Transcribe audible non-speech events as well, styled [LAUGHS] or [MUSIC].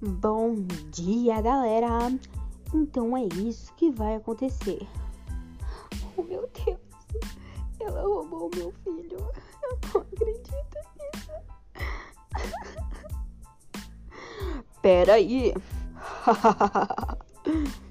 Bom dia, galera! Então é isso que vai acontecer. Oh, meu Deus! Ela roubou o meu filho. Eu não acredito nisso. [LAUGHS] Pera aí. [LAUGHS]